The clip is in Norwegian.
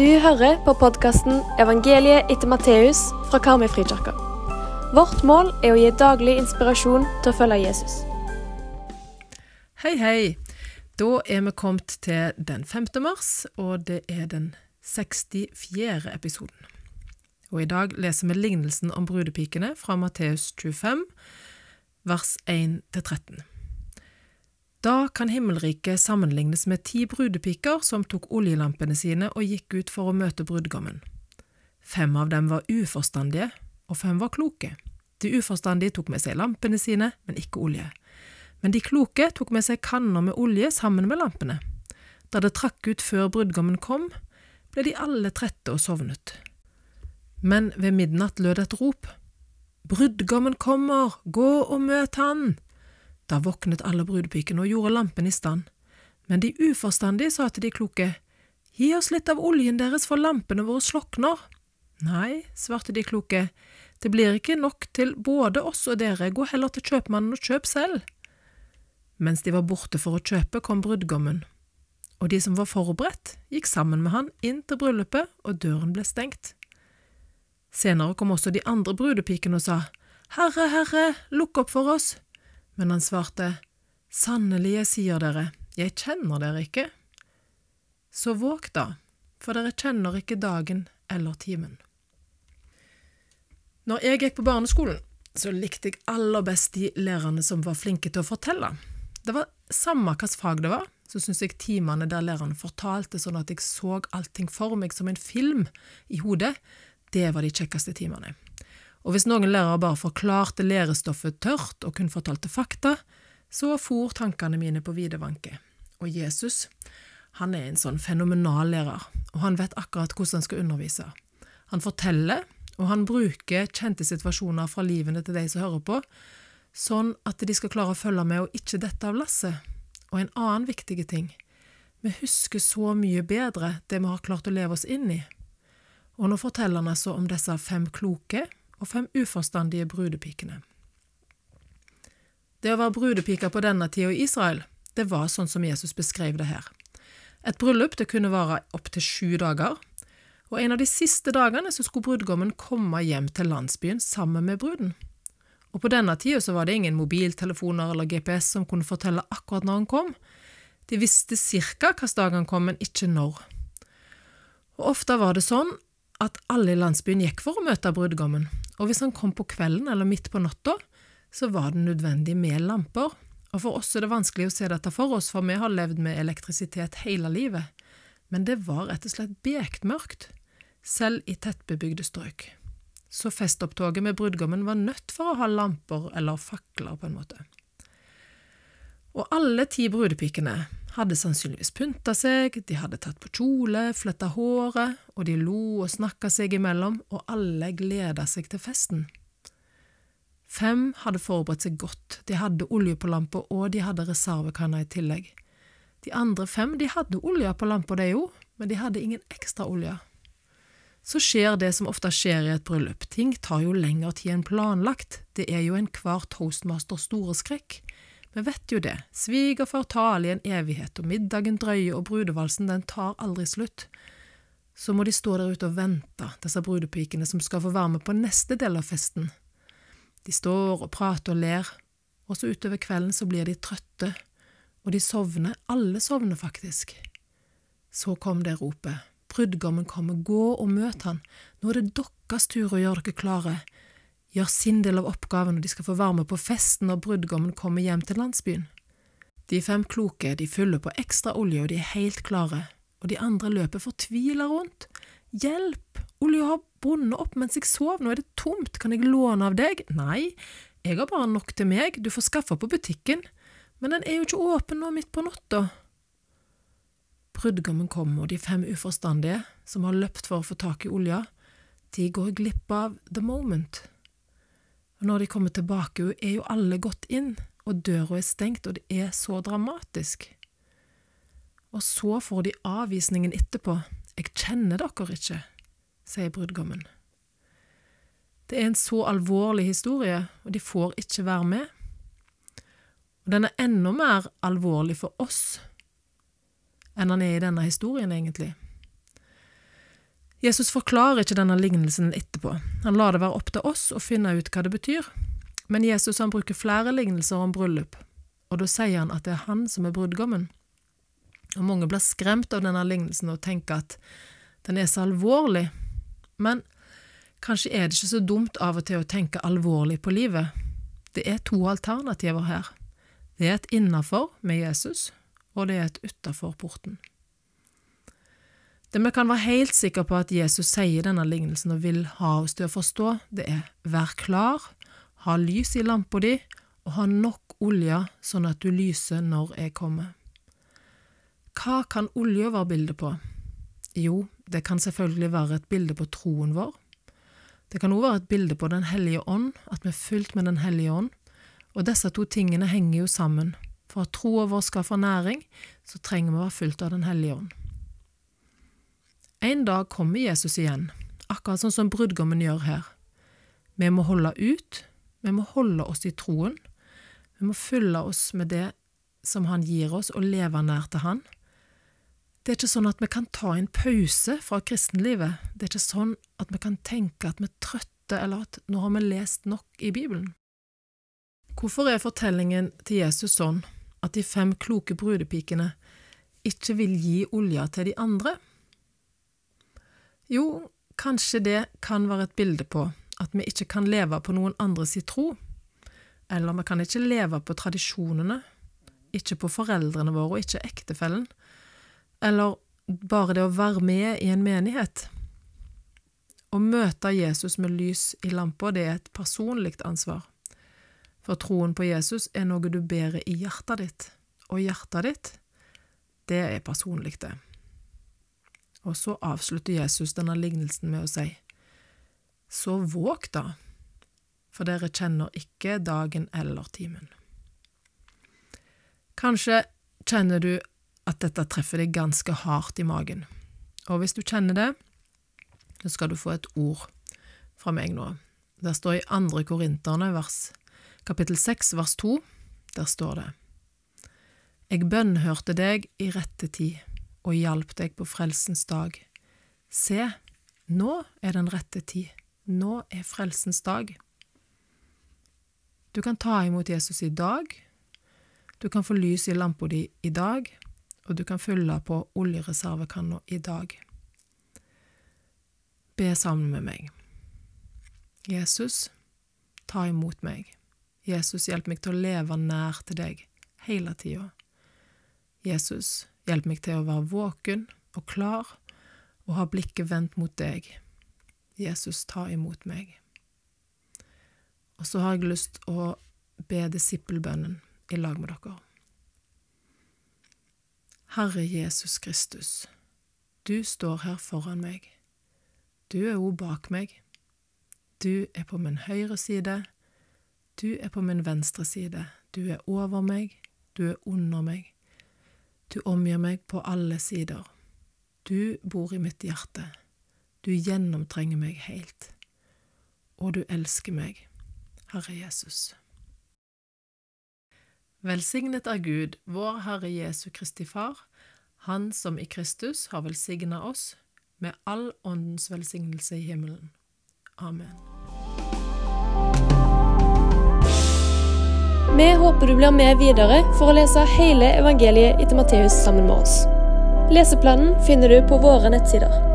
Du hører på podkasten 'Evangeliet etter Matteus' fra Karmøyfrikirka. Vårt mål er å gi daglig inspirasjon til å følge Jesus. Hei, hei. Da er vi kommet til den 5. mars, og det er den 64. episoden. Og I dag leser vi lignelsen om brudepikene fra Matteus 25, vers 1-13. Da kan himmelriket sammenlignes med ti brudepiker som tok oljelampene sine og gikk ut for å møte brudgommen. Fem av dem var uforstandige, og fem var kloke. De uforstandige tok med seg lampene sine, men ikke olje. Men de kloke tok med seg kanner med olje sammen med lampene. Da det trakk ut før brudgommen kom, ble de alle trette og sovnet. Men ved midnatt lød et rop. Brudgommen kommer, gå og møt han! Da våknet alle brudepikene og gjorde lampen i stand. Men de uforstandige sa til de kloke, Gi oss litt av oljen deres, for lampene våre slokner. Nei, svarte de kloke, det blir ikke nok til både oss og dere, gå heller til kjøpmannen og kjøp selv. Mens de var borte for å kjøpe, kom brudgommen, og de som var forberedt, gikk sammen med han inn til bryllupet, og døren ble stengt. Senere kom også de andre brudepikene og sa, Herre, Herre, lukk opp for oss. Men han svarte, Sannelig, jeg sier dere, jeg kjenner dere ikke. Så våg da, for dere kjenner ikke dagen eller timen. Når jeg gikk på barneskolen, så likte jeg aller best de lærerne som var flinke til å fortelle. Det var samme hvilket fag det var, så syntes jeg timene der lærerne fortalte sånn at jeg så allting for meg som en film i hodet, det var de kjekkeste timene. Og hvis noen lærere bare forklarte lærestoffet tørt og kun fortalte fakta, så for tankene mine på videvanke. Og Jesus, han er en sånn fenomenal lærer, og han vet akkurat hvordan han skal undervise. Han forteller, og han bruker kjente situasjoner fra livene til de som hører på, sånn at de skal klare å følge med og ikke dette av lasset. Og en annen viktig ting, vi husker så mye bedre det vi har klart å leve oss inn i. Og nå forteller han altså om disse fem kloke og fem uforstandige brudepikene. Det å være brudepike på denne tida i Israel, det var sånn som Jesus beskrev det her. Et bryllup det kunne vare opptil sju dager, og en av de siste dagene så skulle brudgommen komme hjem til landsbyen sammen med bruden. Og på denne tida så var det ingen mobiltelefoner eller GPS som kunne fortelle akkurat når han kom. De visste cirka hvilken dag han kom, men ikke når. Og ofte var det sånn at alle i landsbyen gikk for å møte brudgommen, og hvis han kom på kvelden eller midt på natta, så var det nødvendig med lamper. Og for oss er det vanskelig å se dette for oss, for vi har levd med elektrisitet hele livet. Men det var rett og slett bekmørkt, selv i tettbebygde strøk. Så festopptoget med brudgommen var nødt for å ha lamper eller fakler, på en måte. Og alle ti brudepikene hadde sannsynligvis pynta seg, de hadde tatt på kjole, fletta håret, og de lo og snakka seg imellom, og alle gleda seg til festen. Fem hadde forberedt seg godt, de hadde olje på lampa, og de hadde reservekanner i tillegg. De andre fem de hadde olje på lampa, de jo, men de hadde ingen ekstra olje. Så skjer det som ofte skjer i et bryllup, ting tar jo lengre tid enn planlagt, det er jo enhver toastmasters store skrekk. Vi vet jo det, svigerfar taler i en evighet, og middagen drøyer, og brudevalsen den tar aldri slutt. Så må de stå der ute og vente, disse brudepikene som skal få være med på neste del av festen. De står og prater og ler, og så utover kvelden så blir de trøtte, og de sovner, alle sovner faktisk. Så kom det ropet, brudgommen kommer, gå og møt han, nå er det deres tur å gjøre dere klare, gjør sin del av oppgaven, og de skal få være med på festen når brudgommen kommer hjem til landsbyen. De fem kloke, de fyller på ekstra olje, og de er helt klare, og de andre løper fortvila rundt. Hjelp, olja har bundet opp mens jeg sov, nå er det tomt, kan jeg låne av deg? Nei, jeg har bare nok til meg, du får skaffe på butikken, men den er jo ikke åpen nå midt på natta. Brudgommen kommer, og de fem uforstandige, som har løpt for å få tak i olja, de går glipp av the moment. Og når de kommer tilbake, er jo alle gått inn, og døra er stengt, og det er så dramatisk. Og så får de avvisningen etterpå, jeg kjenner dere ikke, sier brudgommen. Det er en så alvorlig historie, og de får ikke være med. Og den er enda mer alvorlig for oss enn den er i denne historien, egentlig. Jesus forklarer ikke denne lignelsen etterpå. Han lar det være opp til oss å finne ut hva det betyr. Men Jesus han bruker flere lignelser om bryllup, og da sier han at det er han som er brudgommen. Og Mange blir skremt av denne lignelsen og tenker at den er så alvorlig. Men kanskje er det ikke så dumt av og til å tenke alvorlig på livet. Det er to alternativer her. Det er et innafor med Jesus, og det er et utafor porten. Det vi kan være helt sikre på at Jesus sier denne lignelsen og vil ha oss til å forstå, det er vær klar, ha lys i lampa di og ha nok olje sånn at du lyser når jeg kommer. Hva kan olja være bilde på? Jo, det kan selvfølgelig være et bilde på troen vår. Det kan også være et bilde på Den hellige ånd, at vi er fylt med Den hellige ånd. Og disse to tingene henger jo sammen. For at troa vår skal få næring, så trenger vi å være fylt av Den hellige ånd. En dag kommer Jesus igjen, akkurat sånn som brudgommen gjør her. Vi må holde ut, vi må holde oss i troen, vi må fylle oss med det som Han gir oss, og leve nær til Han. Det er ikke sånn at vi kan ta en pause fra kristenlivet. Det er ikke sånn at vi kan tenke at vi er trøtte, eller at nå har vi lest nok i Bibelen. Hvorfor er fortellingen til Jesus sånn at de fem kloke brudepikene ikke vil gi olja til de andre? Jo, kanskje det kan være et bilde på at vi ikke kan leve på noen andres tro, eller vi kan ikke leve på tradisjonene, ikke på foreldrene våre og ikke ektefellen, eller bare det å være med i en menighet. Å møte Jesus med lys i lampa, det er et personlig ansvar. For troen på Jesus er noe du bærer i hjertet ditt, og hjertet ditt, det er personlig, det. Og så avslutter Jesus denne lignelsen med å si, Så våg da, for dere kjenner ikke dagen eller timen. Kanskje kjenner du at dette treffer deg ganske hardt i magen. Og hvis du kjenner det, så skal du få et ord fra meg nå. Det står i andre Korinterne, vers, kapittel 6, vers 2. Der står det Jeg bønnhørte deg i rette tid og hjalp deg på frelsens dag. Se, nå er den rette tid. Nå er frelsens dag. Du kan ta imot Jesus i dag. Du kan få lys i lampa di i dag, og du kan fylle på oljereservekanna i dag. Be sammen med meg. Jesus, ta imot meg. Jesus, hjelp meg til å leve nær til deg hele tida. Jesus, hjelp meg til å være våken og klar og ha blikket vendt mot deg. Jesus, ta imot meg. Og så har jeg lyst å be disippelbønnen i lag med dere. Herre Jesus Kristus, du står her foran meg. Du er òg bak meg. Du er på min høyre side. Du er på min venstre side. Du er over meg. Du er under meg. Du omgir meg på alle sider. Du bor i mitt hjerte. Du gjennomtrenger meg helt. Og du elsker meg, Herre Jesus. Velsignet er Gud, vår Herre Jesu Kristi Far, Han som i Kristus har velsigna oss med all åndens velsignelse i himmelen. Amen. Vi håper du blir med videre for å lese hele evangeliet etter Matteus sammen med oss. Leseplanen finner du på våre nettsider.